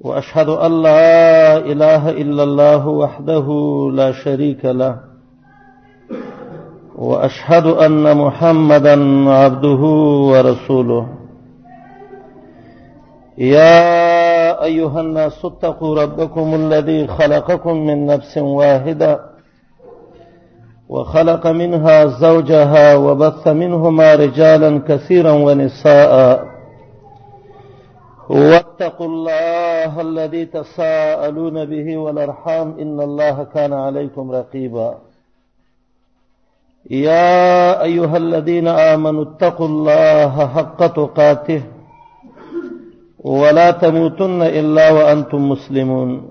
وأشهد أن لا إله إلا الله وحده لا شريك له وأشهد أن محمدا عبده ورسوله يا أيها الناس اتقوا ربكم الذي خلقكم من نفس واحدة وخلق منها زوجها وبث منهما رجالا كثيرا ونساء واتقوا الله الذي تساءلون به والأرحام إن الله كان عليكم رقيبا يا أيها الذين آمنوا اتقوا الله حق تقاته ولا تموتن إلا وأنتم مسلمون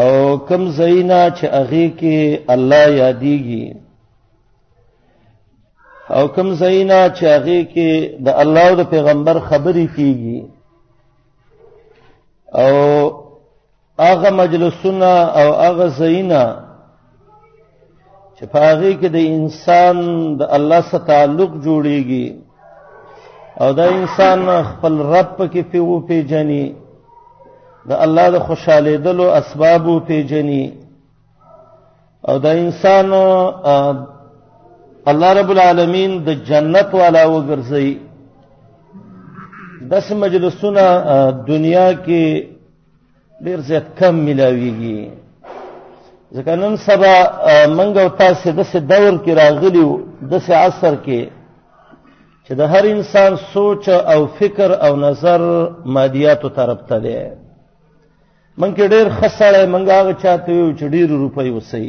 او کم زینا چې هغه کې الله یادېږي او کم زینا چې هغه کې د الله او د پیغمبر خبرې کیږي او هغه مجلسونه او هغه زینا چې په هغه کې د انسان د الله سره تعلق جوړیږي او دا انسان خپل رب پکې په و پیجنې د الله د خوشاله دلو اسباب و پیجنې او دا انسان الله رب العالمین د جنت والا وګرځي داس مجلسونه دنیا کې ډیر زیات کم ملاویږي ځکه نن سبا منګ او تاسو د څه دور کې راغلی وو د څه عصر کې چې د هر انسان سوچ او فکر او نظر مادیاتو طرف ته دی من کې ډېر خسړې منګ هغه چاته ویو چې ډېر روپۍ وسی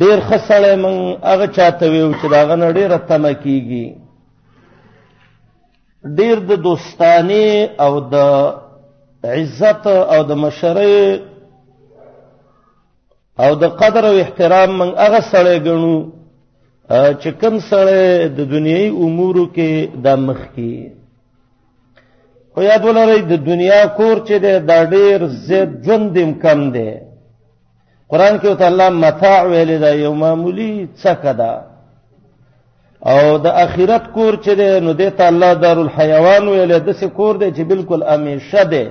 ډېر خسړې من هغه چاته ویو چې داغه نه ډېر تمه کیږي ډیر د دوستانه او د عزت او د مشرۍ او د قدر او احترام من هغه سره غنو چې کوم سره د دنیوي امورو کې د مخ کې خو یاد ولرئ د دنیا کور چې د ډیر زیات ژوند امکان دی قران کې ته الله متاع ویل دا یو معمولی څکه ده او د اخرت کور چې ده نو د ته الله دارالحیوان ویل د څه کور دی چې بالکل امیشه ده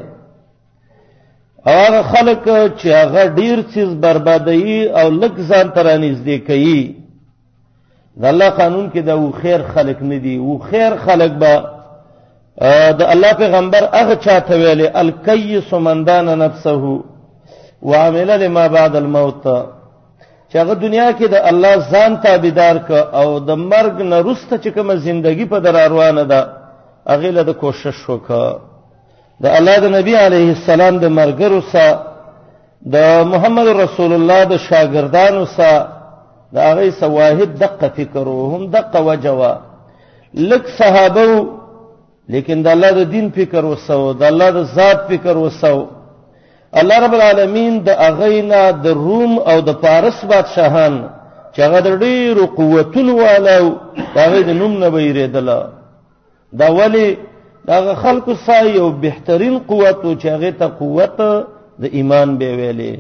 او هغه خلک چې هغه ډیر چیز بربادي او لږ ځان ترانیز دی کوي د الله قانون کې دا و خیر خلق نه دی و خیر خلق به د الله پیغمبر هغه چاته ویلې الکیس من دان نفسه وعمل لما بعد الموت چې هغه دنیا کې د الله ځان تابعدار ک او د مرګ نه رسته چې کومه ژوندۍ په در روانه ده هغه له د کوشش وکړه د الله د نبی علیه السلام د مرګرو سره د محمد رسول الله د شاګردانو سره د هغه سواهد دقه فکر او هم دقه وجوا لک صحابه لیکن د الله د دین فکر وسو د الله د ذات فکر وسو الله رب العالمین د اغینا د روم او د پارس بادشاهان چې هغه د ډیرو قوتونو والو هغه د نوم نه ویریدل دا ولی دا خلق سای یو بهترین قوت او چې هغه ته قوت د ایمان به ویلې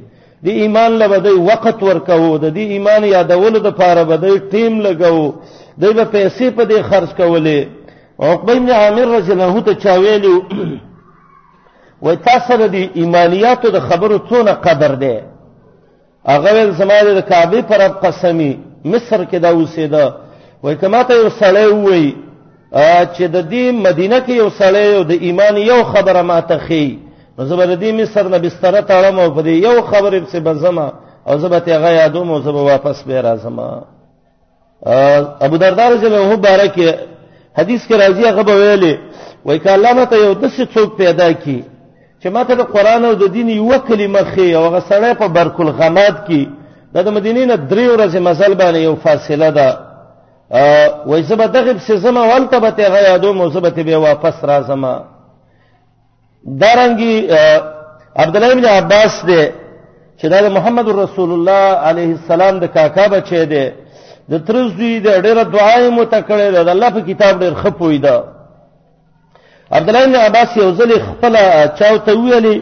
د ایمان له بدی وخت ورکاو د دې ایمان یادولو د پاره بدی ټیم لګاو د به پیسې په دې خرج کولې عقبه بن عامر رضی الله عنه ته چا ویلو وای تاسو د ایمانیاتو د خبرو څونه قدر ده هغه ویل زما د کعبه پر رب قسمی مصر کې دا اوسېده وای کما ته یو سړی وای چې د دې مدینه کې یو سړی او د ایمان یو خبره ماته خي نو زبر دې مصر نه بستر تړم او په دې یو خبره په بزما او زبته غیا دوم او زب واپس به راځم ابو دردار رضی الله عنه بارک حدیث کې راځي هغه به ویلي وای کله ماته یو د څه څوک پیدا کی چې ماته د قران او د دین یو کلمه خې او هغه سړی په برکل غماد کې د مدینې نه درې ورځې مزل باندې یو فاصله ده وای زه به دغه سزما ولته به ته غیا دوه مو زه به ته به واپس راځم دارنګي عبد الله بن عباس دی چې دا محمد رسول الله عليه السلام د کاکا بچی دی د ترز دوی د ډېره دعای مو تکړه ده د الله په کتاب ډېر خپوي ده عبد الله بن عباس یو ځل خپل چاوته ویلي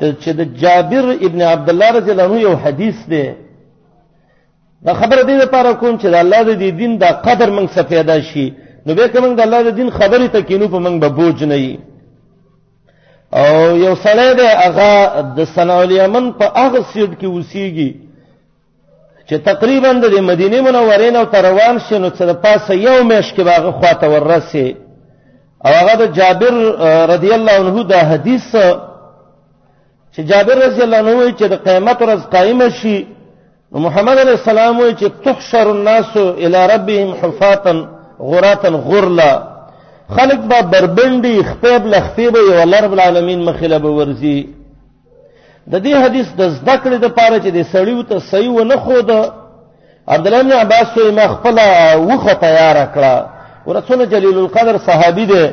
چې د جابر ابن عبد الله رضی الله عنه یو حدیث دی دا خبره دې لپاره کوم چې د الله د دې دین دا قدر موږ څه پیدا شي نو به کوم د الله د دین خبرې ته کینو په موږ به بوج نه یي او یو سړی دی هغه د صنعاء الیمن په هغه سیټ کې اوسېږي چې تقریبا د مدینه منورې نه تر روان شي نو څه د پاسه یو مېش کې باغه خواته ورسي او هغه د جابر رضی الله عنه دا حدیث چې جابر رضی الله عنه وایي چې د قیامت ورځ قائمه شي نو محمد علی السلام وایي چې تحشر الناس الى ربهم حفاتا غراتا غرلا خلق با بربندي خپيب لخپيب یو الله رب العالمین مخله به ورزي د دې حدیث د ذکر د پاره چې د سړیو ته صحیح و نه خو ده عبد الله بن عباس وی ما خپل وخه تیار کړه ورسول جلیل القدر صحابي دی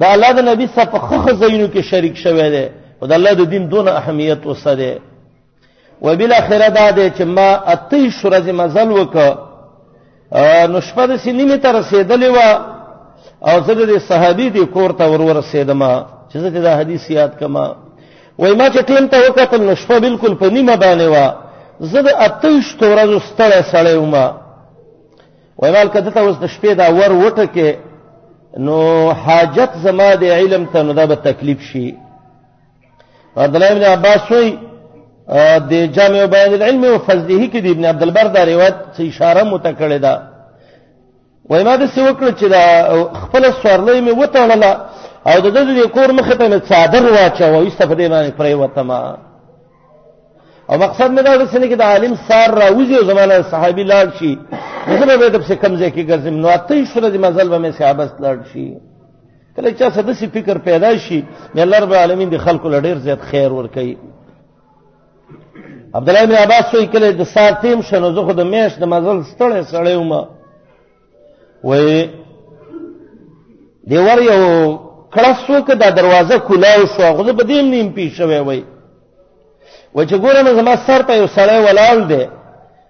دا الله د نبی صلی په خخ زینو کې شریک شوی دی او د الله د دین دون اهمیت وسره و بل اخره دا دی چې ما اتی شورز مزل وک نو شپه د سینې ته رسیدلې و او زه د صحابي دی کور ته ورور رسیدم چې زه دا حدیث یاد کما وای ما چې ټیم ته وکتل نو شپه بالکل په نیمه باندې و زه د اتیش تورزو ستړی سړی وم وای مال کده ته اوس د شپې دا ور وټکه نو حاجت زما د علم ته نو دا به تکلیف شي عبد الله بن عباس وی د جامع بیان العلم او فضله کې د ابن عبد البر دا روایت څه اشاره متکړه ده وای ما د څه وکړ چې دا خپل سوارلې مې وتړله او د دې د کور مخ ته مې څادر واچو ایسته په دې باندې پرې وتم او مقصد مې دا د سنې کې د عالم سار راوځي او زمانه صحابي لاړ شي زه به د څه کمزې کې ګرځم نو اته شره د مزل به مې صحابت لاړ شي کله چې څه د فکر پیدا شي الله رب العالمین د خلکو لړ ډیر زیات خیر ور کوي عبد الله بن عباس وی کله د ساتیم شنو زه خو د میش د مزل ستړې سړې ومه وی دی ور یو کړس وک دا دروازه کولاو شو غو په دې نیم پی شوی وی و چې ګورم زما سر ته یو سړی ولاړ دی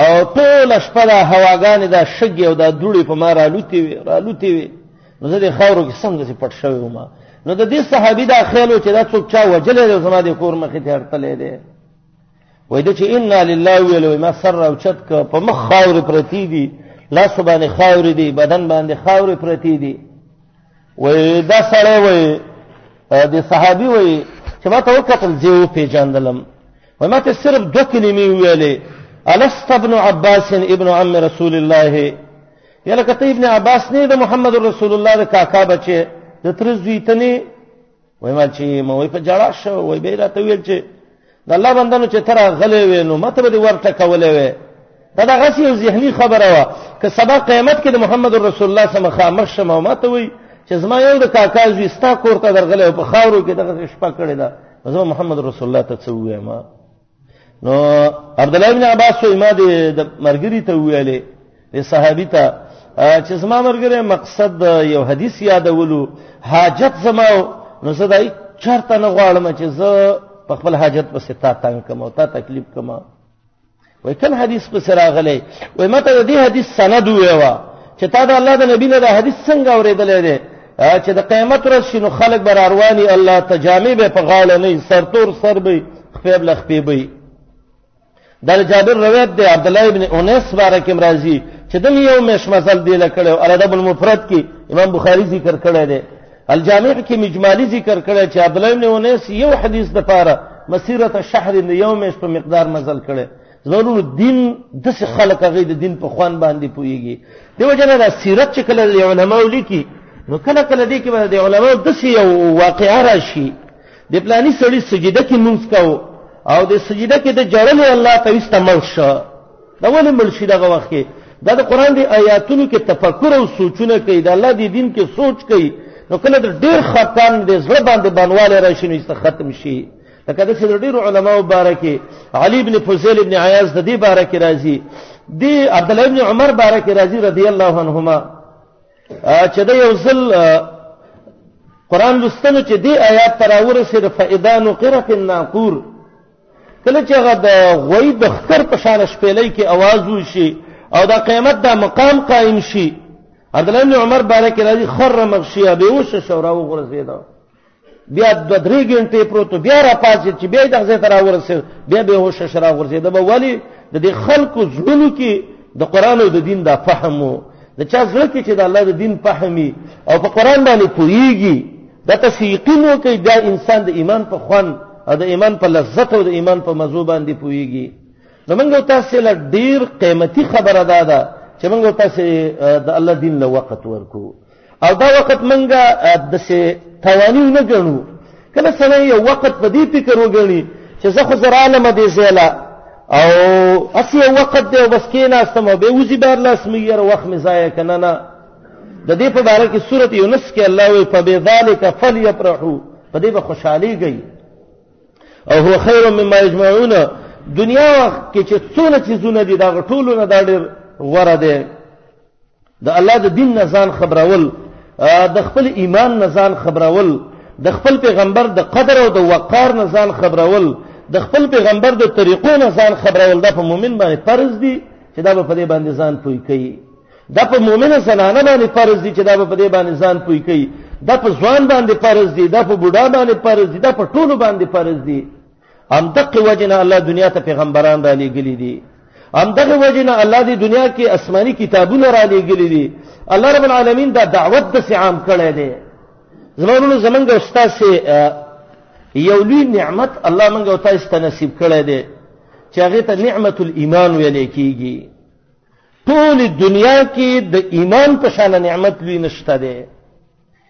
او ټول شپه د هواګانې د شګې او د دوړې په ما رالوتې وي رالوتې وي نو زه د خاورو کې سم داسې پټ شوی وم نو د دې صحابي دا خیال و چې دا څوک چا وجلی دی زما د کور مخې ته اړتلی دی وای د چې انا لله ویل ما سر او چت ک په مخ خاورې پرتی دي لاس باندې خاورې دي بدن باندې خاورې پرتی دي وای دا سړی وای د صحابي وای چې ما ته وکتل زه یې وپېژندلم وای ما ته صرف دوه کلمې وویلې الست ابن عباس ابن عم رسول الله یا لکه ته ابن عباس نه د محمد رسول الله د کاکا بچې د تر زوی ته نه وای ما چې مو وای په جړا شو وای به راته ویل چې د الله بندنو چې تر غلې وې نو ماته به ورته کولې وې دا د غسی او ذهني خبره وا که سبا قیامت کې د محمد رسول الله سره مخامخ شمه ماته وای چې زما یو د کاکا زوی ستا کور ته درغلې په خاورو کې دغه شپه کړې ده زما محمد رسول الله ته څه وایم نو عبد الله بن عباس وایي ما د مرګري ته ویلې د صحابي ته چې زما مرګره مقصد یو حدیث یادولو حاجت زما نو زدای چرته نه غواړم چې زه په خپل حاجت پسې تا تنگ کوم او تا تکلیف کوم وای کوم حدیث پسې راغلی وای ماته د دې حدیث سند ویوا چې تا د الله د نبی نه د حدیث څنګه اورېدلې ده چې د قیامت ورځ شي نو خلک به رارواني الله ته جامې به په غاړه نه وي سرتور سر به وي خپې به له خپې به وي دا د جابر روایت دی عبدالله ابن انیس باره کې هم راځي چې دم یو میش مزل دی له کړی او الادب المفرد کې امام بخاري ذکر کړی دی الجامع کې مجمالي ذکر کړی چې عبدالله ابن انیس یو حدیث د پاره مسیرت شهر یو میش په مقدار مزل کړی ضرور دین د څه خلک هغه د دین په خوان باندې پويږي دیو جنا د سیرت چې کله علماء لیکي نو کله کله دې کې باندې علماء د څه یو واقع راشي د پلاني سړي سجده کې مونږ کاو او د سجده کې د جړل الله ته استعمال شو دا ولې مرشي دغه وخت کې دا د قران دی آیاتونو کې تفکر او سوچونه کوي د الله دی دین کې سوچ کوي نو کله د ډیر خطان د زړه باندې بنواله راشي نو ختم شي لکه د سید ډیر علماء مبارکي علي ابن فضیل ابن عیاض د دې بارک راضي دی عبد الله ابن عمر بارک راضي رضی الله عنهما چې د یو ځل قران لستنو چې دی آیات تر ورسېد فاذا نقر في الناقور کله چې هغه د غوي د خطر په شان شپېلې کې आवाज وشي او دا قیامت دا مقام قائم شي عبد الله ابن عمر بارک راضي خر مغشیا به وش شورا وغرزیدا بیا د درې ګنټې پروت بیا را پاسې چې بیا دغه ځای ته راورسېد بیا به هوش شرا ورسېد به ولی د دې خلکو زړونو کې د قران او د دین دا فهم وو د چا زړه کې چې د الله د دین فهمي او په قران باندې پوهیږي دا تاسو یقین وکړئ دا انسان د ایمان په خوان او د ایمان په لذت او د ایمان په مزو باندې پوهیږي نو موږ تاسو له ډیر قیمتي خبره ده چې موږ تاسو د الله دین له وخت ورکو او دا وخت منګه د سه توانی نه ګڼو کله سره یو وخت په دې فکر وګڼي چې زه خو زراله مده زیلا او اسی یو وخت دی بس کې ناستم به وزي بار لاس مې یو وخت مې ضایع کنه نه د دې په اړه کې سورته یونس کې الله وی په ذالک فلیفرحوا په دې به خوشحالي گئی او هو خیر مما یجمعون دنیا کې چې څونه چیزونه دي دا ټولونه دا ډېر غوړه دي د الله د دین نه ځان خبرول د خپل ایمان نه ځان خبرول د خپل پیغمبر د قدر او د وقار نه ځان خبرول د خپل پیغمبر د طریقو نه ځان خبرول دا په مؤمن باندې فرض دي چې دا په دې باندې ځان پوي کوي دا په مؤمن زنانه باندې فرض دي چې دا په دې باندې ځان پوي کوي دا په ځوان باندې فرض دي دا په بوډا باندې فرض دي دا په ټولو باندې فرض دي ام دغه وجنه الله دنیا ته پیغمبران را لېګلې دي ام دغه وجنه الله دی دنیا کې آسماني کتابونه را لېګلې دي الله رب العالمین دا دعوت د عام کړی دی زمونږ زمونږ استاد سي یو لوی نعمت الله مونږ او تاسو ته نصیب کړی دی چې هغه ته نعمت الایمان ویل کیږي ټول دنیا کې د ایمان په شان نعمت لوی نشته دی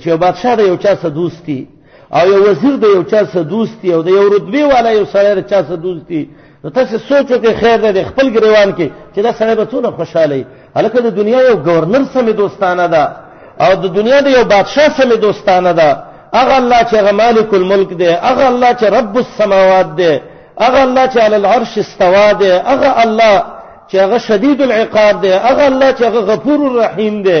چې یو بادشاه د یو چا سره دوستي او یو وزیر د یو چا سره دوستي او د یو رتبه والا یو سره د چا سره دوستي نو تاسو سوچو کې خیر دی خپل ګریوان کې چې دا سره به څونه خوشاله وي هلکه د دنیا یو گورنر سره دوستانه ده او د دنیا د یو بادشاه سره دوستانه ده اغه الله چې مالک الملک دی اغه الله چې رب السماوات دی اغه الله چې علی العرش استوا دی اغه الله چې هغه شدید العقاب دی هغه الله چې هغه غفور الرحیم دی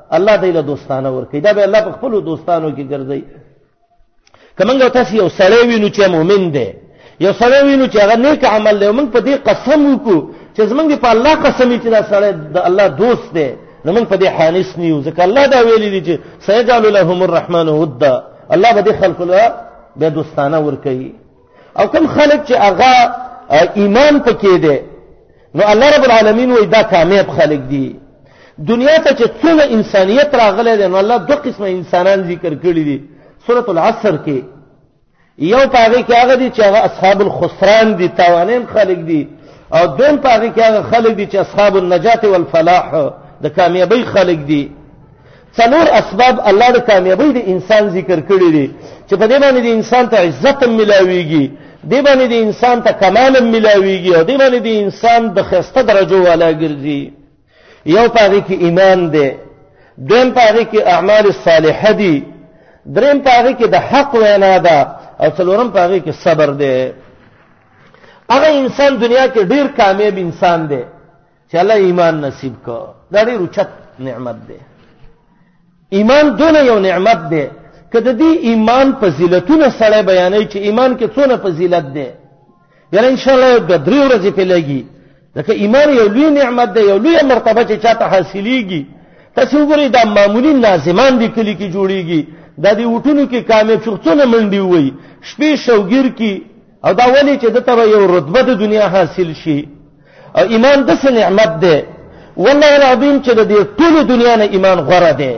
الله دې له دوستانه ورکړي دا به الله په خپل دوستانو کې ګرځي کمنګ تاسو یو سړی وینو چې مؤمن دی یو سړی وینو چې هغه نیک عمل دی موږ په دې قسم وکړو چې زمونږ په الله قسم چې دا سړی د الله دوست دی نو موږ په دې حانس نیو ځکه الله دا ویلي دی چې سيجعل لهم الرحمن ودا الله به دې خلق له به دوستانه ور کوي او کوم خلک چې هغه ایمان پکې دی نو الله رب العالمین وای دا کامیاب خلک دي دنیا ته چې څومره انسانیت راغلی دی نو الله دوه قسمه انسانان ذکر کړي دي سورۃ العصر کې یو پاره کې هغه دي چې هغه اصحاب الخسران دي تاوانین خلک دي او دویم پاره کې هغه خلک دي چې اصحاب النجات والفلاح د کامیابی خلک دي څلور اسباب الله د کامیابی د انسان ذکر کړی دي چې په دې باندې د انسان ته عزت ملاويږي دې باندې د انسان ته کمال ملاويږي او دې باندې د انسان د خسته درجو والا ګرځي یو پاره کې ایمان دی دیم پاره کې اعمال صالحه دي دریم پاره کې د حق وینا ده او څلورم پاره کې صبر دی هغه انسان دنیا کې ډیر کامیاب انسان دی چې الله ایمان نصیب کو دا ډېر اوچت نعمت دی ایمان دونه یو نعمت دی که د دې ایمان فضیلتونه سره بیانې چې ایمان کې څونه فضیلت دی یاره ان شاء الله د درې ورځې په لګي ځکه ایمان یو لوی نعمت دی یو لوی مرتبه چې چاته حاصلېږي تاسو وګورئ دا معمولی ناظمان دي کلی کې جوړیږي د دې وټونو کې کامیاب شو څونه منډي وای شپې شوګیر کې او دا ولی چې د ته یو رتبه د دنیا حاصل شي او ایمان د څه نعمت دی والله العظیم چې د دې ټول دنیا نه ایمان غوړه دی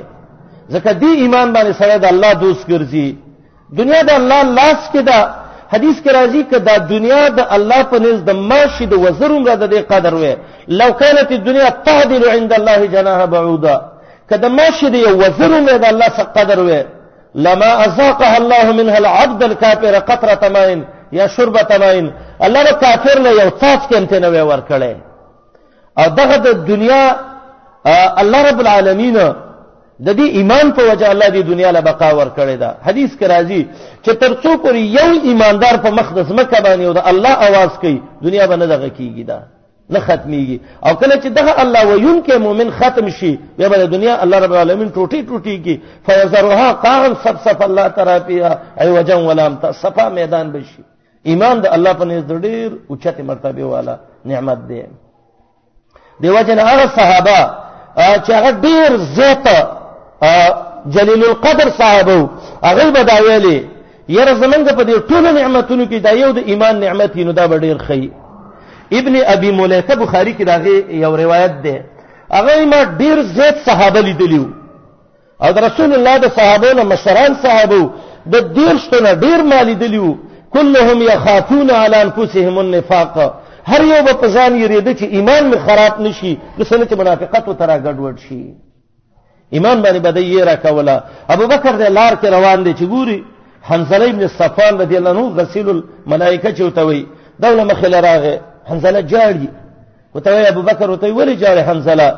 ځکه دې ایمان باندې سره د الله دوست ګرځي دنیا د الله لاس کې ده حدیث کې راځي چې دا دنیا د الله په نس د ماشي د وزروم را د دې قدر وې لو كانت الدنيا تعدل عند الله جناح بعودا کله ماشي د وزروم د الله څخه قدر وې لما ازاقها الله منها العبد الكافر قطره ماء یا شربت ماء الله د کافر له یو څاڅ کې ته نه ور کړي او دغه د دنیا الله رب العالمین د دې ایمان په وجه الله دې دنیا له بقا ور کړی دا حدیث کې راځي چې تر څو پورې یو ایماندار په مخ د ځمکه باندې او د الله आवाज کوي دنیا به نه دغه کیږي دا نه ختميږي او کله چې دغه الله ويون کې مؤمن ختم شي بیا به دنیا الله رب العالمین ټوټي ټوټي کی فیزرها قاعا صف صف الله تعالی فيها عوجا ولا امتا صفا میدان بشي ایمان د الله په نس ډېر اوچته مرتبه والا نعمت دی دیو جن هغه صحابه چې هغه ډېر زیات جلیل القدر صاحب هغه بداویلی یره زمنګ په دې ټولو نعمتونو کې دا یو د ایمان نعمت نو دا به ډیر خی ابن ابي مليكه بخاري کې داغه یو روایت ده هغه ما ډیر زیات صحابه لیدلیو او د رسول الله د صحابو نه مشران صحابو د دیر شتنه ډیر ما لیدلیو كلهم يخافون على انفسهم النفاق هر یو په ځان یریده چې ایمان می خراب نشي د سنت منافقت تر ګډوډ شي ایمان باندې بدی یې را کوله ابو بکر د لار کې روان دی چې ګوري حنزله ابن صفان رضی الله عنه غسیل الملائکه چې وته وي دوله مخله راغې حنزله جاړي وته وي ابو بکر وته ویلي جاړي حنزله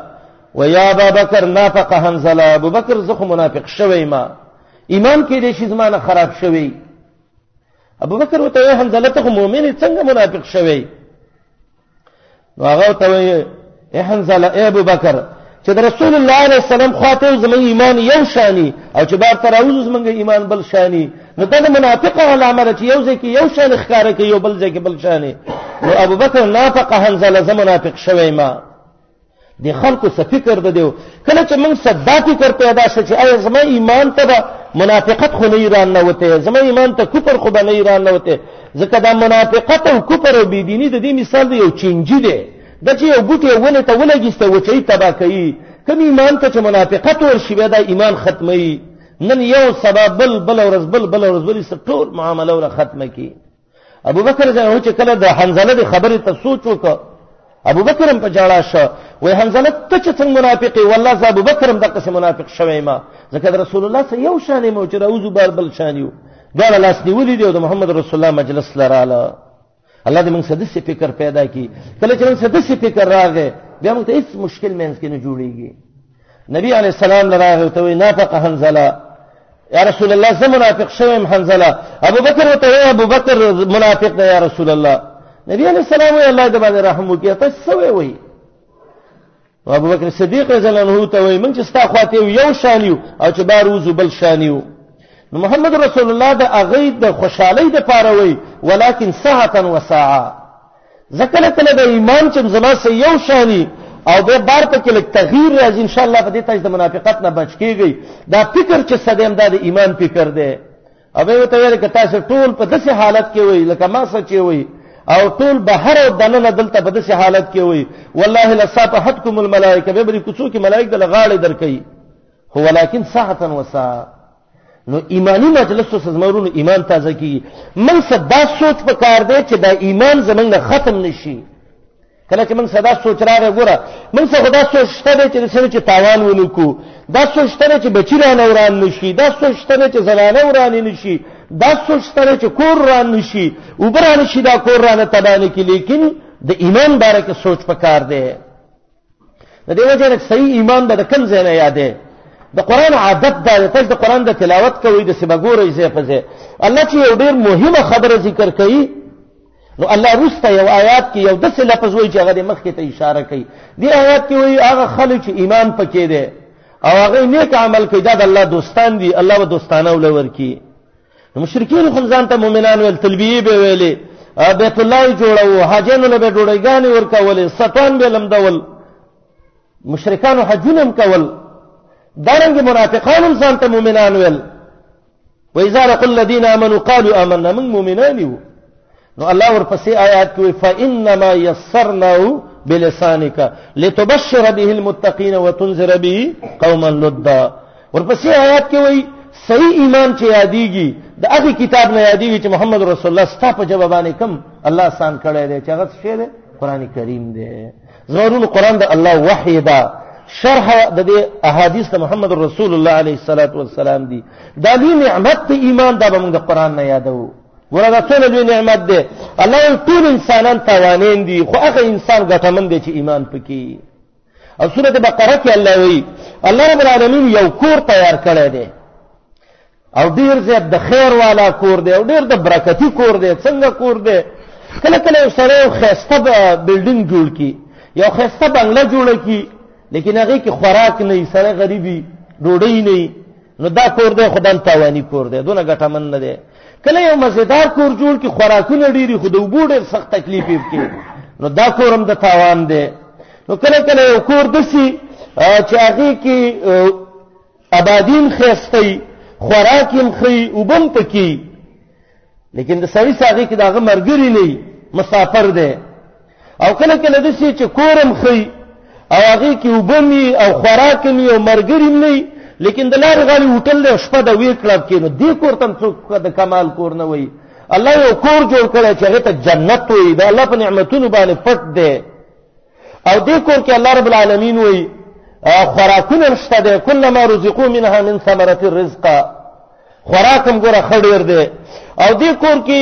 و یا ابو بکر نافق حنزله ابو بکر زخه منافق شوی ما ایمان کې دې شي زمانه خراب شوی ابو بکر وته وي حنزله ته مؤمن څنګه منافق شوی نو هغه ته وایي احنزل ابو بکر چې د رسول الله علیه السلام خاطر زموږ ایمان یو شانی او چې بار تر اوس زموږ ایمان بل شانی نو دا د منافقه علامه ده چې یو ځکه یو شان ښکارا کوي یو بل ځکه بل شانی نو ابو بکر نافقه حنزل زمنافق شوی ما د خلکو څه فکر د دیو کله چې موږ څه دا فکر پیدا شي چې آیا زما ایمان ته به منافقت خو نه ایران نه وته زما ایمان ته کفر خو به نه ایران نه وته ځکه دا منافقت او کفر او بيدینی د دې مثال دی یو چینجی دی د چې یو بوټي ونه ته ولګیسته و چې تبا کوي کوم ایمان ته چې منافقت ورشي دا ایمان ختمي نن یو سبب بل بل ورځ بل بل ورځ بل ټول معامله ور ختمه کی ابو بکر رضی الله چې کله د حنزله د خبرې ته سوچ وکړ ابو بکر هم په جړا شو وای حنزله ته چې څنګه منافقې والله زه ابو بکر هم دغه منافق شوی ما ځکه رسول الله سره یو شان مو چې راوځو بار بل شان یو دا لاس نیولې دی د محمد رسول الله مجلس لراله الله دې موږ سده سي فکر پیدا کړي کله چې موږ سده سي فکر راغی بیا موږ ته هیڅ مشکل مینس کې نه جوړیږي نبی علی السلام لراغه ته وی نافق حنزله یا رسول الله زه منافق شوم حنزله ابو بکر ته وی ابو بکر منافق دی یا رسول الله نبی علی السلام وی الله دې باندې رحم وکړي تاسو سوې وی ابو بکر صدیق رضی الله عنه ته وی من چې ستا خواته یو شانیو او چې بار وزو بل شانیو نو محمد رسول الله د اغه د خوشحالي د پاره وی ولکن ساعتا وساعه زه کله کله د ایمان چې زما سه یو شانی او به بار په کې لک تغییر راځي ان شاء الله په دې تاج د منافقت نه بچ کیږي دا فکر چې سدیم دا د ایمان فکر دی او به ته ویل کته سه ټول په داسې حالت کې وي لکه ما سه چې وي او ټول بهر او دننه دلته په داسې حالت کې وي والله لصافحتكم الملائکه به بری کوڅو کې ملائک د لغاړې درکې هو ولکن ساعتا وسا نو ایمانی مجلس ته زمورونو ایمان تازه کی من صدا سوچ په کار دی چې دا ایمان زمنګ ختم نشي کله چې من صدا سوچ راغی ګوره من څه خدا سوچ شته دی چې سره چې تاوان ونکو دا سوچ شته چې بچی رانه وران نشي دا سوچ شته چې زنانه وران نشي دا سوچ شته چې کور ران نشي وبران شي دا کور رانه تبانه کی لیکن د ایمان باره کې سوچ په کار دی د دې وجه نه صحیح ایمان به د کوم ځای نه یادې د قران عادت دا دی چې د قران د تلاوت کوي د سبګورې ځای په ځای الله چې یو ډیر مهمه خبره ذکر کوي نو الله رسته یو آیات کې یو داسې لفظ وایي چې هغه مخ کې ته اشاره کوي دې آیات کې وایي هغه خلک چې ایمان پکې دی او هغه نیک عمل کوي دا د الله دوستان دي الله و دوستانه ولور کوي نو مشرکین خپل ځان ته مؤمنان ویل تلبیه به ویلې بیت الله جوړو حاجانو له ډوډۍ ورکولې ستان به لمدول مشرکان حجونه هم کول دارنګ منافقان هم ځان ته مؤمنان ویل وإذا لقوا الذين آمنوا قالوا آمنا من مؤمنان یو نو الله ورپسې آیات کې فإنما يسرناه بلسانك لتبشر به المتقين وتنذر به قوما لدا ورپسې آیات کې وایي صحیح ایمان چې یادېږي د هغه کتاب نه یادېږي چې محمد رسول الله ستا په جواب باندې کم الله آسان کړی دی چې هغه څه دی قران کریم دی زورون قران د الله وحی ده شرح د دې احادیث د محمد رسول الله علیه الصلاۃ والسلام دی دا لوی نعمت ایمان دا به موږ د قران نه یادو ګوره دا څومره لوی نعمت دی الله وایي ټول انسانان تاوانین دي خو هغه انسان ګټمن دی چې ایمان پکې او سورت بقره کې الله وایي الله رب العالمین یو کور تیار کړی دی او ډیر زیات د خیر والا کور دی او ډیر د برکتی کور دی څنګه کور دی کله کله یو سړی یو ښایسته بلډینګ جوړ کړي یو ښایسته بنګله جوړه کړي لیکن هغې کې خوراک نه وي سړی غریب وي ډوډۍ نه وي نو دا کور دی خدان تاوانی کور دی دونه ګټمن نه دی کله یو مزیدار کور جوړ کی خوراکونه ډیری خو د وبو ډیر سخت تکلیف یې کی نو دا کورم د تاوان دی نو کله کله یو کور دسی چې هغه کې ابادین خېستې خوراکیم خې وبم پکې لیکن د سړی ساغي کې داغه مرګري نه مسافر دی او کله کله د سې چې کورم خي او هغه کې وبمي او خوراک می او مرګري نه لیکن د لار غالي هوټل له شپه د وی کلب کې نو دې کور تم څوک د کمال کور نه وای الله یو کور جوړ کړی چې هغه ته جنت وي دا الله په نعمتونو باندې پټ دی او دې کور کې الله رب العالمین وایي خوراکونه شته دی کلما رزقو منها من ثمرة الرزق خوراک هم ګوره ښه ډېر دی او دې کور کې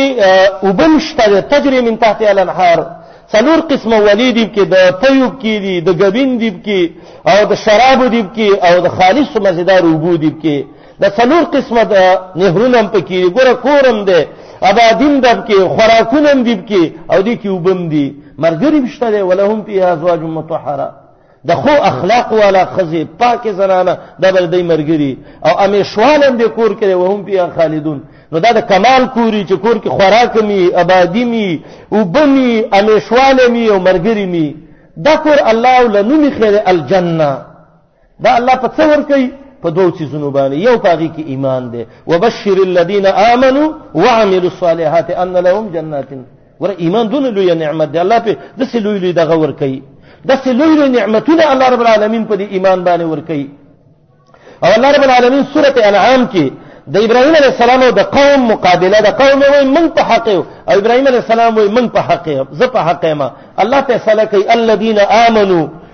اوبه هم شته دی تجري من تحت الانهار څلور قسمه ولي دي کې د طیوب کې دي د ګبین دي کې او د شرابو دي کې او د خالص مزیدار اوبو دي کې دا څلور قسمه د نهرونه هم پکې دي ګوره کور هم دی ابادي هم ده پکې خوراکونه هم دي پکې او دې کې اوبه هم دي ملګري هم شته دی ولهم فیها ازواج مطهره د خو اخلاق والا خزه پاک زنانه د بل دی مرګري او امیشوال هم د کور کې وهم بیا خالدون نو دا د کمال کوري چې کور کې خوراک می آبادی می او بمی امیشوال می او مرګري می دا کور الله لنوم خیر الجنه دا الله په څه ورکوي په دوو څیزونو باندې یو په هغې کې ایمان دی وبشر الذین آمنوا وعملوا الصالحات ان لهم جنات ګوره ایمان دونه لوی نعمت دی الله پې داسې لوی لوی دغه ورکوي داسې لوی لوی نعمتونه الله رب العالمین په دې ایمان باندې ورکوي او الله رب العالمین سورة انعام کې د ابراهیم علیه السلام او د قوم مقابله د قوم وای من په حق او ابراهیم علیه السلام وای من په حق زه په حق ما الله فیصله کوي الذين امنوا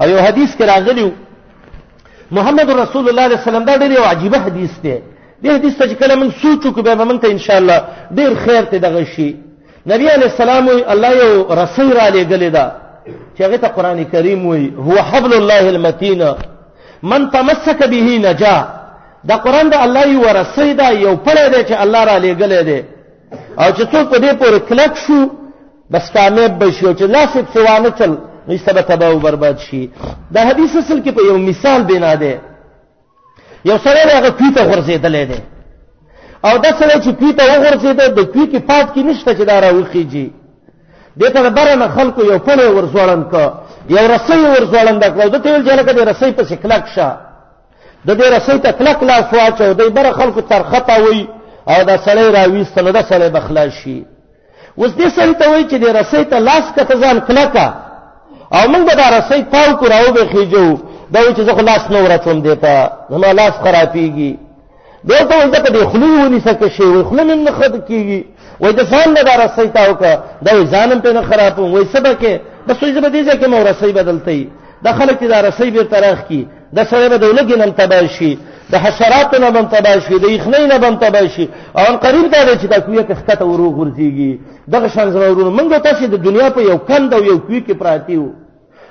او یو حدیث کې راغلی محمد رسول الله علیه وسلم دا ډېر یو عجیبه حدیث دی دې حدیث ته چې کله موږ سوچ وکړو بیا به موږ ته انشاءالله ډېر خیر ته دغه شي نبی علیه السلام وایي الله یو رسۍ رالیږلې ده چې هغې ته قرآن کریم وایي هو حبل الله المتین من تمسک به نجا دا قرآن د الله یو رسۍ ده یو پړی دی چې الله رالیږلی دی او چې څوک په دې پورې کلک شو بس کامیاب به شي او چې لاس یې پسې وانه چل نو ایسته به تباه او برباد شي دا حدیث اصل کې په یو مثال بنا دی یو سړی دی هغه کوی ته غورځېدلی دی او دا سړی چې کوی ته وغورځېده د کوی کې پات کې نشته چې دا راوخیږي دې ته د بره نه خلکو یو پړی ورځوړند که یو رسۍ ورځوړنده کړه ده ته ویل چې هلکه دې رسۍ پسې کلک شه د دې رسۍ ته کلک لاس واچو دی بره خلکو ترخه تاوي او دا سړی راویسته نو دا سړی به خلاص شي اوس دې سړي ته وایي چې دې رسۍ ته لاس که ته ځان کلکه او موږ به دا رسۍ تاو کړو او به خېجو دا وایي چې زه خو لاس نه ورچوم دې ته زما لاس خرابېږي بیا ورته وایي ځکه دې خولې ونیسه که شی وایي خوله مې نه ښه کېږي وایي د ځان نه دا رسۍ تاو کړه دا وایي ځان هم پرې نه خرابوم وایي څه به کې بس وایي زه به دې ځای کې مو رسۍ بدلته یي دا خلک چې دا رسۍ بېرته راخکي د سره به دولګي نن تباه شي د حشراتو نه بم تباه شي د یخنۍ نه بم تباه شي او ان قریب دا دی چې دا کویه کې ښکته ورو غورځېږي دغه شان زما ورونه موږ تاسې د دنیا په یو کند او یو کوی کې پراتی وو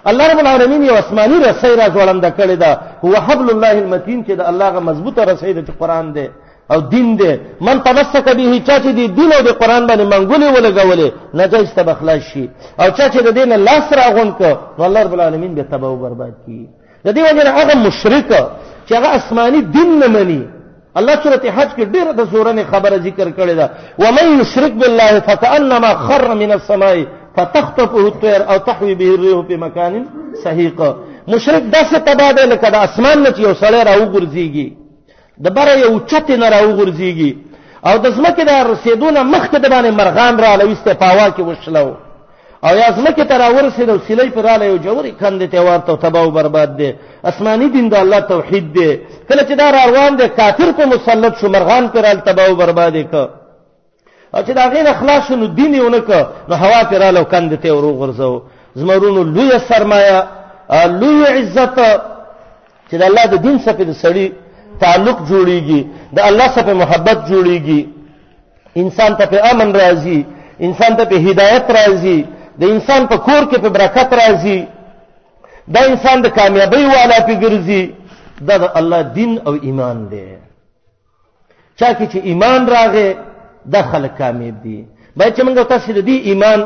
الله رب العالمین یو آسماني رسۍ را ځوړنده کړې ده هو حبل الله المتین چې د الله غ مضبوطه رسۍ ده چې قرآن دی او دین دی من تمسک به چا چې دی دین او د قران باندې منګولې ولګولې نجایز ته بخلاص شي او چا چې د دین لاس راغون ک نو الله رب العالمین به تباہ او برباد کړي د دې وجه نه هغه مشرک چې هغه آسماني دین نه مني الله سورته حج کې ډېر د زورنې خبره ذکر کړې ده ومن یشرک بالله فکانما خر من السماء فتخطفه الطير او تحوي به الريح في مكان سحيق مشرک داسې تبا دی لکه د اسمان نه چې یو سړی راوګرځيږي د بره یو چتې نه راوغورځېږي او د ځمکې د رسېدو نه مخکې د باندې مرغان راله ویسته په هوا کې وشلو او یا ځمکې ته راورسېد او سیلۍ پرې راله یو ژورې کندې ته ورته او تباه او برباد دی اسماني دین د الله توحید دی کله چې دا راروان دی کافر په مسلط شو مرغان پرې راله تباه او برباد یې کړ او چې دا غینه خلاص نو دین یې ونک نو هوا پر رااله کند ته ورو غرزو زمرونو لوی سرمایه لوی عزت چې د الله د دین سره د سړی تعلق جوړیږي د الله سره محبت جوړیږي انسان ته په امن راځي انسان ته په هدایت راځي د انسان په کور کې په برکت راځي دا انسان د کامیابی والا په ګرځي دا د الله دین او ایمان دی چا کې چې ایمان راغې د خلک کامیاب دي باید چې موږ تاسو د دې ایمان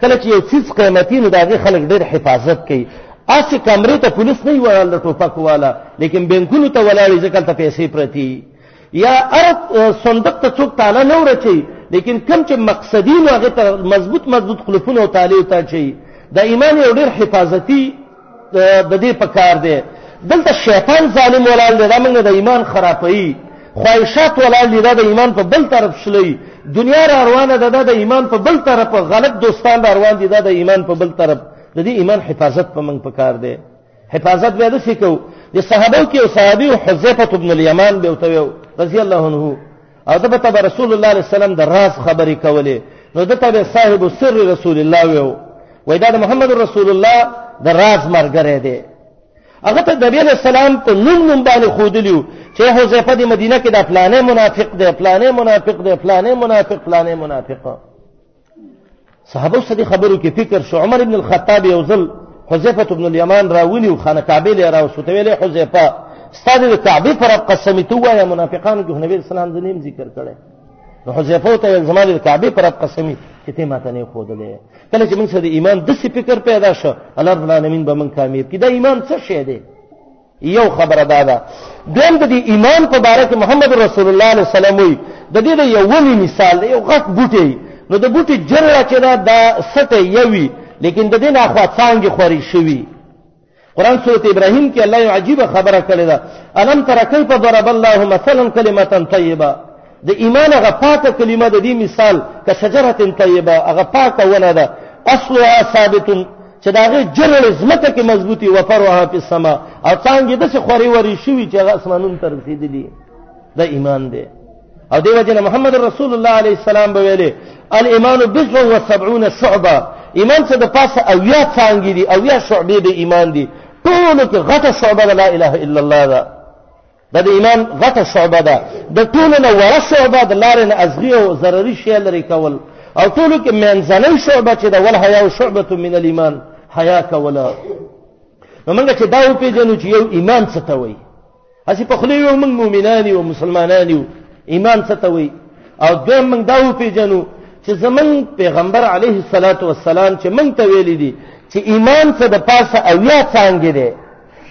کله چې یو څیز قیمتي نو داغه خلک ډېر حفاظت کوي اسی کمرې ته پولیس نه وړل د ټوپک والا لیکن بانکونو ته ولاړې ځکه ته پیسې پرتی یا ارت صندوق ته څوک تاله نه ورچي لیکن کم چې مقصدی نو هغه ته مضبوط مضبوط خلفونه او تاله ته چي د ایمان یو ډېر حفاظتي د دې په کار دی دلته شیطان ظالم ولاړ دی دا موږ د ایمان خرابوي خواهشات ولاړ دی دا د ایمان په بل طرف شلوي دنیا را روانه ده د ایمان په بل طرف غلط دوستان را روان دي دا د ایمان په بل طرف د دې ایمان حفاظت په موږ پکار دی حفاظت به د سکو د صحابه کې او صحابي حذیفه ابن الیمان به وتویو رضی الله عنه او دغه ته رسول الله عليه السلام د راز خبرې کولې نو دته به صاحب سر رسول الله ویو وای دا محمد رسول الله د راز مرګره دی هغه ته نبی له سلام په نوم نوم باندې خودلیو چې حذیفه د مدینه کې د فلانه منافق دی فلانه منافق دی فلانه منافق فلانه منافق صحابه سره خبرو کې فکر شو عمر ابن الخطاب یو ځل حذیفه ابن اليمان راونی او خانه کعبه لري او ستویل حذیفه ستاسو د کعبه پر قسم ته وایا منافقان جو نبی اسلام د نیم ذکر کړي نو حذیفه ته زمال د کعبه پر قسم چې ته ماته نه خودلې کله چې موږ سره ایمان د سی فکر پیدا شو الله رب العالمین به موږ کامیاب کړي دا ایمان څه شی دی یو خبره دا ده دویم د دې ایمان په باره کې محمد رسول الله علیه وسلم وی د دې د یو ونی مثال دی یو غټ بوټی نو د بوټي جرړه چې دا د سټه یوي لیکن د دې نه خو څنګه خوري شوی قران سورۃ ابراهیم کې الله یو عجیب خبره کړې ده الم تر کیف ضرب الله مثلا کلمه طیبه د ایمان هغه پاکه کلمه د دې مثال که شجره طیبه هغه پاکه ونه ده اصلها ثابت چې دا غي جرړې زمته کې مضبوطي وفرها په سما او څنګه د څه خوري وري شوی چې هغه اسمانونو ته رسیدلی د ایمان دی او دیو جن محمد رسول الله علیه السلام به ویلي الايمان بضع و 70 شعبه ایمان څه د پاسه او یا څنګه دي او یا شعبې د ایمان دي ټول کې غټه شعبه لا اله الا الله ده دا د ایمان غټه شعبه ده د ټولو نه وړه شعبه د لارې نه ازغي او ضرري شی لرې کول او ټولو کې منځنۍ شعبه چې د ول حیا او شعبه من الايمان حیا کوله نو موږ چې دا وپېژنو چې یو ایمان څه ته وایي هسې په خوله یو موږ مؤمنان یو مسلمانان یو ایمان څه ته وایي او دویم موږ دا وپېژنو چې زمون پیغمبر علیه الصلاۃ والسلام چې موږ ته ویلي دي چې ایمان څه د پاسه اویا څنګه دی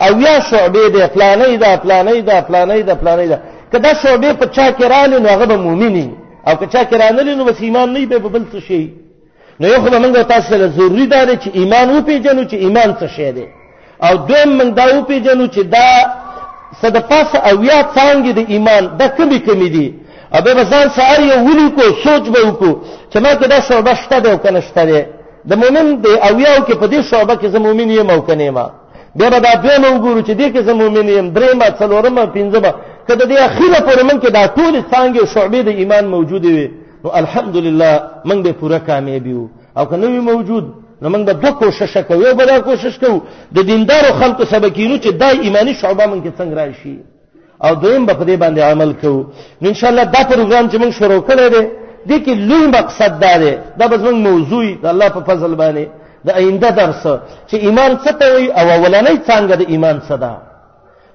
او یا شعبې دی پلانې دا پلانې دا پلانې دا پلانې دا کدا شعبې په چا کې رالې نو هغه به مؤمنی او که چا کې رانلې نو بس ایمان نه به بل څه شي نو یو خو موږ تاسو له ضروری دا چې ایمان و پیژنو چې ایمان څه شی دی او دویم موږ دا و پیژنو چې دا صد پاس او یا څنګه د ایمان د کمی کمی دی او به ځان سره یو ولي کو سوچ به وکړو چې ما کدا شعبه شته دی او کنه شته دی د مؤمن د اویاو کې په دې شعبه کې زمومن یې موکنه ما بیا به دا دویمه وګورو چې دې کې زه مؤمن یم درېیمه څلورمه پنځمه که د دې اخیره پورې موږ کې دا ټولې څانګې او شعبې د ایمان موجودې وي نو الحمدلله موږ به پوره کامیاب یو او که نه وي موجود نو موږ به دوه کوششه کوو یو به دا کوشش کوو د دیندارو خلکو سبا کینو چې دا ایماني شعبه موږ کې څنګه راشي او دویم به په دې باندې عمل کوو ان شاء الله دا پروګرام چې موږ شروع کړی دی د کې لوی مقصد دا دی دا به زموږ موضوع د الله په فضل باندې د آینده درس چې ایمان څه ته وي او اولنۍ څنګه د ایمان څه ده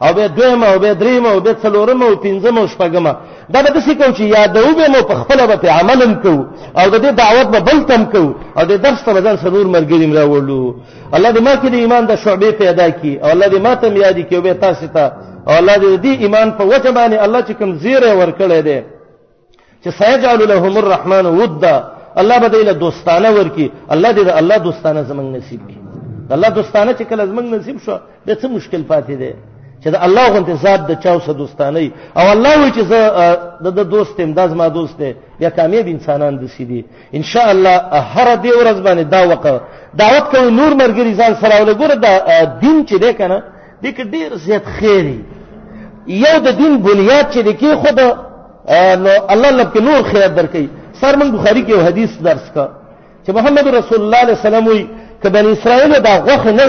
او به دویمه او به دریمه او به څلورمه او پنځمه او شپږمه دا به دسی کو چې یادو به مو په خپل به عملم کو او د دې دعوت به بل تم کو او د درس په ځان سرور مرګریم راوړو الله دې ما کې د ایمان د شعبې پیدا کړي او الله دې ما ته یاد کړي او به تاسو ته او الله دې دې ایمان په وجه باندې الله چې کوم زیره ورکړي دي چې سيجعل لهم الرحمن ودا الله به دې له دوستانه ورکی الله دې الله دوستانه زمنګ نصیب کړي الله دوستانه چې کله زمنګ نصیب شو د څه مشکل پاتې دي چې د الله غونډه ذات د چاو سره دوستانه او الله وی چې زه د دوست امداز ما دوست دی یا کامیاب انسانان دي سي دي ان شاء الله هر دې ورځ باندې دا وقه دعوت کوي نور مرګري ځان سره ولګور دا دین چې ده کنه دې کې ډیر زیات خیری یو د دین بنیاد چې دې کې خود نو الله لب کې نور خیر درکې سر من بخاری کې حدیث درس کا چې محمد رسول الله صلی الله علیه وسلم وی کبن اسرائیل دا غوخه نه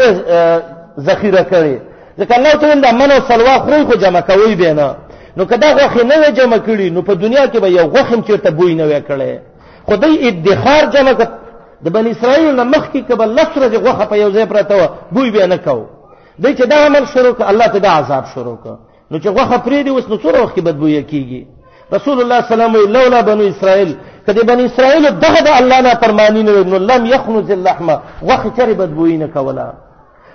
ذخیره کړي ځکه الله ته ویل د من او سلوا خوري خو جمع کوي به نه نو کدا غوخه نه جمع کړي نو په دنیا کې به یو غوخم چیرته بوی نه وکړي خدای ادخار جمع کړ د بنی اسرائیل نه مخکې کبه لسره د غوخه په یو ځای پراته و بوی به نه کو دای چې دا عمل شروع ک الله ته دا عذاب شروع ک نو چې غوخه پرې دی اوس نو څوره وخت بد بوی کیږي رسول الله صلی الله علیه وسلم لولا بنو اسرائیل کدی بنی اسرائیل دغه د الله نه فرمانی نه نو لم یخنز اللحمه غوخه چرې بد بوی نه کوله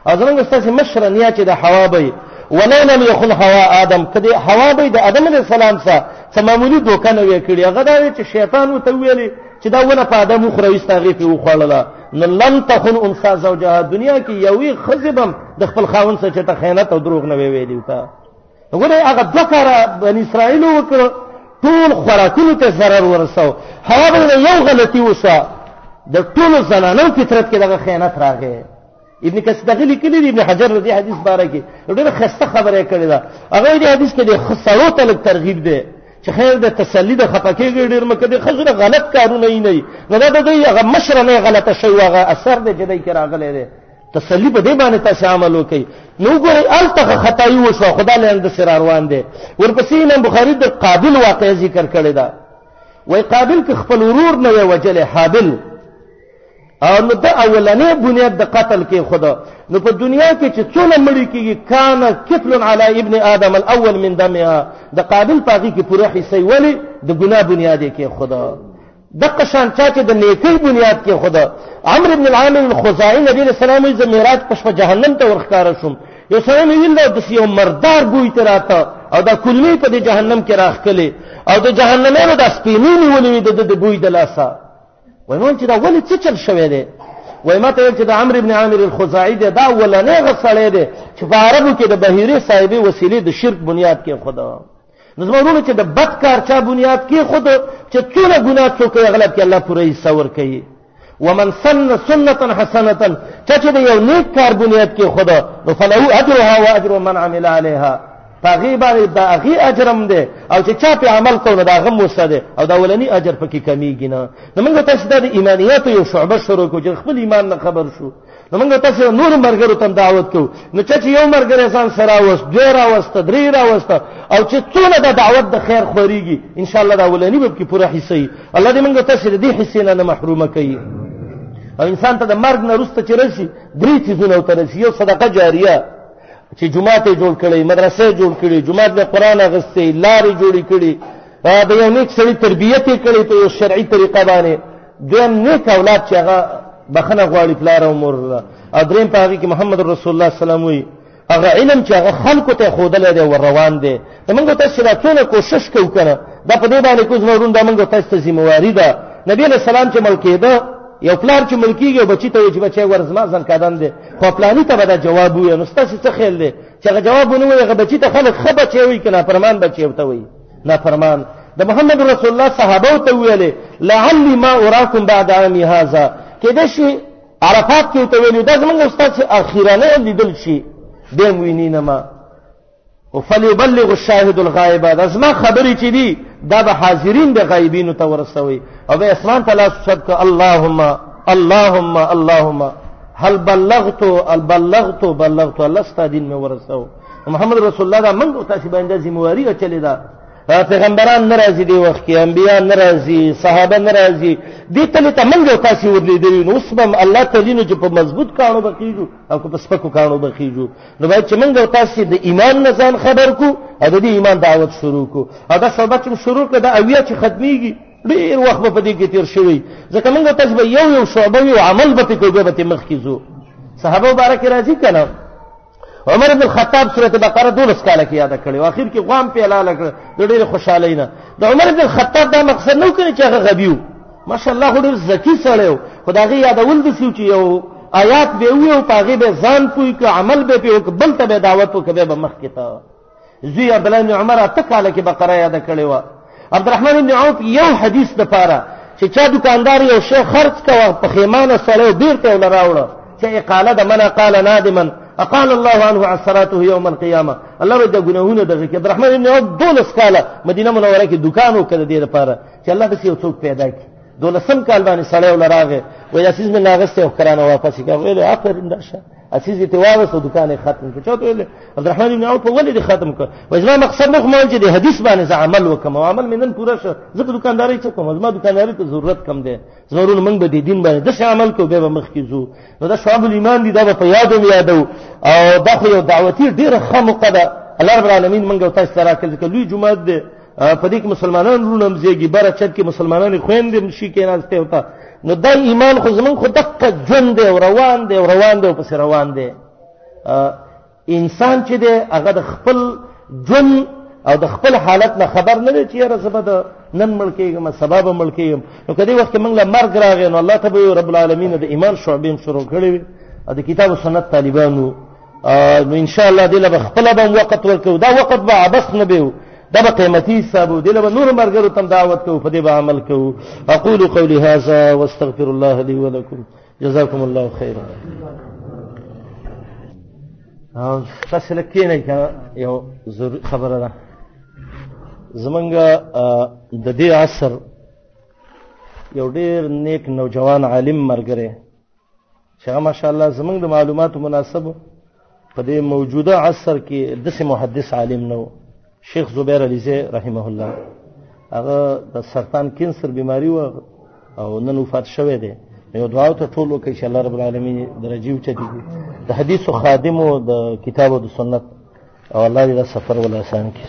او زمونږ ستاسو مشر نیا چې د حوا به ولو لم يخن حوا ادم کدی حوا به د ادم علی السلام سره څه معمولی دوکه نه وکړي هغه دا چې شیطان وته ویلي چې دا ونه په ادم خو رئیس هغه په وخړله نو لم تخن انسا زوجها دنیا کې یوې خزبم د خپل خاون سره چې ته خیانت او دروغ نه ویلي وتا وګوره هغه دوه کاره بنی اسرائیل وکړو ټول خوراکونو ته ضرر ورسو هغه به یو غلطي وسه د ټولو زنانو فطرت کې دغه خیانت راغی ابن کثیر دغه لیکلی دی ابن حجر رضی حدیث باره کې ډېر خسته خبره کړې ده هغه دې حدیث کې د خسرو ته لږ ترغیب دی چې خیر د تسلی د خپکیږي ډېر مکه د خزر غلط کارونه نه نه نه دا د هغه مشر نه غلطه شوی هغه اثر دی چې دای کې راغلی دی تسلی په دې باندې تاسو عمل وکړئ نو ګورئ الته خدای وشو خدای له اند سره روان دی ورپسې امام بخاری د قابل واقع ذکر کړی دا وای قابل ک خپل ورور نه وجل حابل او نو د اولنې بنیاد د قتل کې خدا نو په دنیا کې چې څونه مړی کېږي کان کتل علی ابن ادم الاول من دمها د قابل پاغي کې پوره حصې ولی د ګناه بنیاد کې خدا دغه شان چا چې د نیکۍ بنیاد کې خدا عمرو بن العام الخزاعي نبی صلی الله علیه وسلم یې معراج په شپه جهنم ته ورخاره شوم یو سره مې ویل د یو مردار بوی ته راته او دا کلمې په دې جهنم کې راخکلې او د جهنمانو د سپینې نیولې د د بوی د لاسه وای مون چې دا ولې څه چل شوې ده وای ما ته چې د عمرو ابن عامر الخزاعي ده دا ولنې غسړې ده چې په عربو کې د بهيري صاحبې وسیلې د شرک بنیاد کې خدا نو زما ورونو چې د بد کار چا بنیاد کې خود چې څونه ګناه څوک یې غلط کې الله پوره یې سور کوي ومن سن سنتا حسنه چا چې یو نیک کار بنیاد کې خود نو فله اجرها واجر من عمل عليها پاغي باندې دا غي اجرم ده او چې چا په عمل کوو دا غم وساده او دا ولني اجر پکې کمیږي نه نو موږ تاسو د ایمانیات یو شعبه شروع کوو چې خپل ایمان نه خبر شو نو موږ تاسو نور مرګرو ته دعوت کوو نو چې یو مرګر انسان سره وس دوی را وسته درې را وسته او چې څونه د دعوت د خیر خوريږي ان شاء الله دا ولنی به کې پوره حصہ وي الله دې موږ تاسو دې حصے نه محروم کړي او انسان ته د مرګ نه رسته چې رشي درې چیزونه وتر شي یو صدقه جاریه چې جمعه ته جوړ کړي مدرسې جوړ کړي جمعه د قران غستې لارې جوړې کړي دا یو نیک سړي تربیته کړي په یو شرعي طریقه باندې دیم نیک اولاد چې هغه بخنه غواړي پلار او مور له او دریم په هغه کې محمد رسول الله سلام وي هغه علم چې هغه خلکو ته خودلې دی ور روان دی موږ ته چې دا ټول کوشش کوو کنه دا په دې باندې کوز نورون دا موږ ته ته ذمہ واری ده نبی له سلام چې ملکی ده یو پلار چې ملکیږي بچی ته چې بچي ورزما ځن کادان دي خو پلاني ته به جواب وي نو ستاسو څه خیال دي چې جواب ونه وي غ بچی ته خلک خبر چي وي کنه پرمان بچي وته وي نا فرمان د محمد رسول الله صحابه ته ویلې لعلی ما اراکم بعد عام هذا کې د شي عرفات کې ته ویلې دا زمونږ استاد چې اخیرانه لیدل شي د وینینه ما او فليبلغ الشاهد الغائب دا زما خبرې چې دي دا به حاضرین د غایبینو ته ورسوي او به اسمان تعالی صدق اللهم اللهم اللهم هل بلغت البلغت بلغت الله ستادین مې ورسوي محمد رسول الله دا منګو تاسو باندې ذمہواری اچلې ده پیغمبران ناراضي دی وخت کې انبیا ناراضي صحابه ناراضي دې تل ته منګو تاسو ورلې دی نو اوس بم الله تعالی نو چې په مضبوط کانو بخیجو او په سپکو کانو بخیجو نو باید چې منګو تاسو د ایمان نه ځان خبر کو او د ایمان دعوت شروع کو او دا صحبت شروع کړه دا اویا چې ختميږي ډیر وخت په دې کې تیر شوی ځکه موږ تاسو به یو یو شعبه یو عمل به کوو به مخ کیږو صحابه مبارک راځي کنه عمر بن خطاب سورة بقره دولس کاله کې یاده کړې او اخر کې غوام په حلاله کړ د ډېرې خوشحالۍ نه د عمر بن خطاب دا مقصد نه کړی چې هغه غبي و ماشاءالله خو ډېر ذکي سړی و خو د هغې یادول داسې و چې یو آیات به وي او په هغې به ځان پوه کړه عمل به پرې وکړه بل ته به یې دعوت وکړه بیا به مخکې ته زوی عبد الله بن عمر اته کاله کې بقره یاد کړې و عبد الرحمن بن عوف یو حدیث د پاره چې چا دکاندار یو شی خرج کاوه په خیمانه سره بیرته ول راوړ چې اقاله د من قال نادما اقال الله عنه عن صلاته يوم القيامه الله رد غنهونه دغه کې عبد الرحمن بن عوف دولس کاله مدینه منوره کې دکانو کړ دې لپاره چې الله دې یو څوک پیدا کړي دولسم کال باندې سړی ول راغې وې اساس مې ناغسته او کرانه واپس کړه ویل اخر انده اسیز ته واغسته دکان یې ختم کړ چاته ویل عبدالرحمن بن عوف ولې دې ختم کړ وجما مقصد نه کوم چې د حدیث باندې زه عمل وکم او عمل مې نن پوره شو زه په دکانداري څه کوم زما دکانداري ته ضرورت کم دی ضرور موږ به د دین باندې د څه عمل کو به مخ کې زو نو دا شعب الایمان دی دا په یادو یادو او دا خو یو دعوتی ډیره خامقه ده الله رب العالمین موږ تاسو سره کله لوی جمعه ده په دې کې مسلمانان رونه هم زیږي بره چت کې مسلمانان خويندې هم شي کې ناشته وتا نو دا ایمان خو زمون خو دقه ژوند دی او روان دی او روان دی او پس روان دی انسان چې دی هغه د خپل ژوند او د خپل حالت نه خبر نه دی چې یاره زبر د نن مړ کېږم سبب مړ کېږم نو کدی وخت موږ له مرګ راغی نو الله تبارک رب العالمین د ایمان شعبې شروع کړې وي د کتاب او سنت طالبانو ان شاء الله دله به خپل به وخت ورکو دا وخت به عبس نه به دا به قیمتي حساب دله به نور مرګرو تم دعوت کو په دې به عمل کو اقول قولي هذا واستغفر الله لي ولكم جزاكم الله خيرا تاسو لکه نه کا یو خبره ده زمونږ د دې عصر یو ډیر نیک نوجوان عالم مرګره شیخه ماشاءالله زمونږ د معلوماتو مناسب په دې موجوده عصر کې داسې محدث عالم نه و شیخ زبیر علیزی رحمه الله هغه د سرطان کینسر بیماری و او نن وفات شوی دی یو دعا ته ټول وکړي چې الله رب العالمین درجه اوچه دي د حدیثو خادم او د کتاب او د سنت او الله دې دا سفر ولا آسان کړي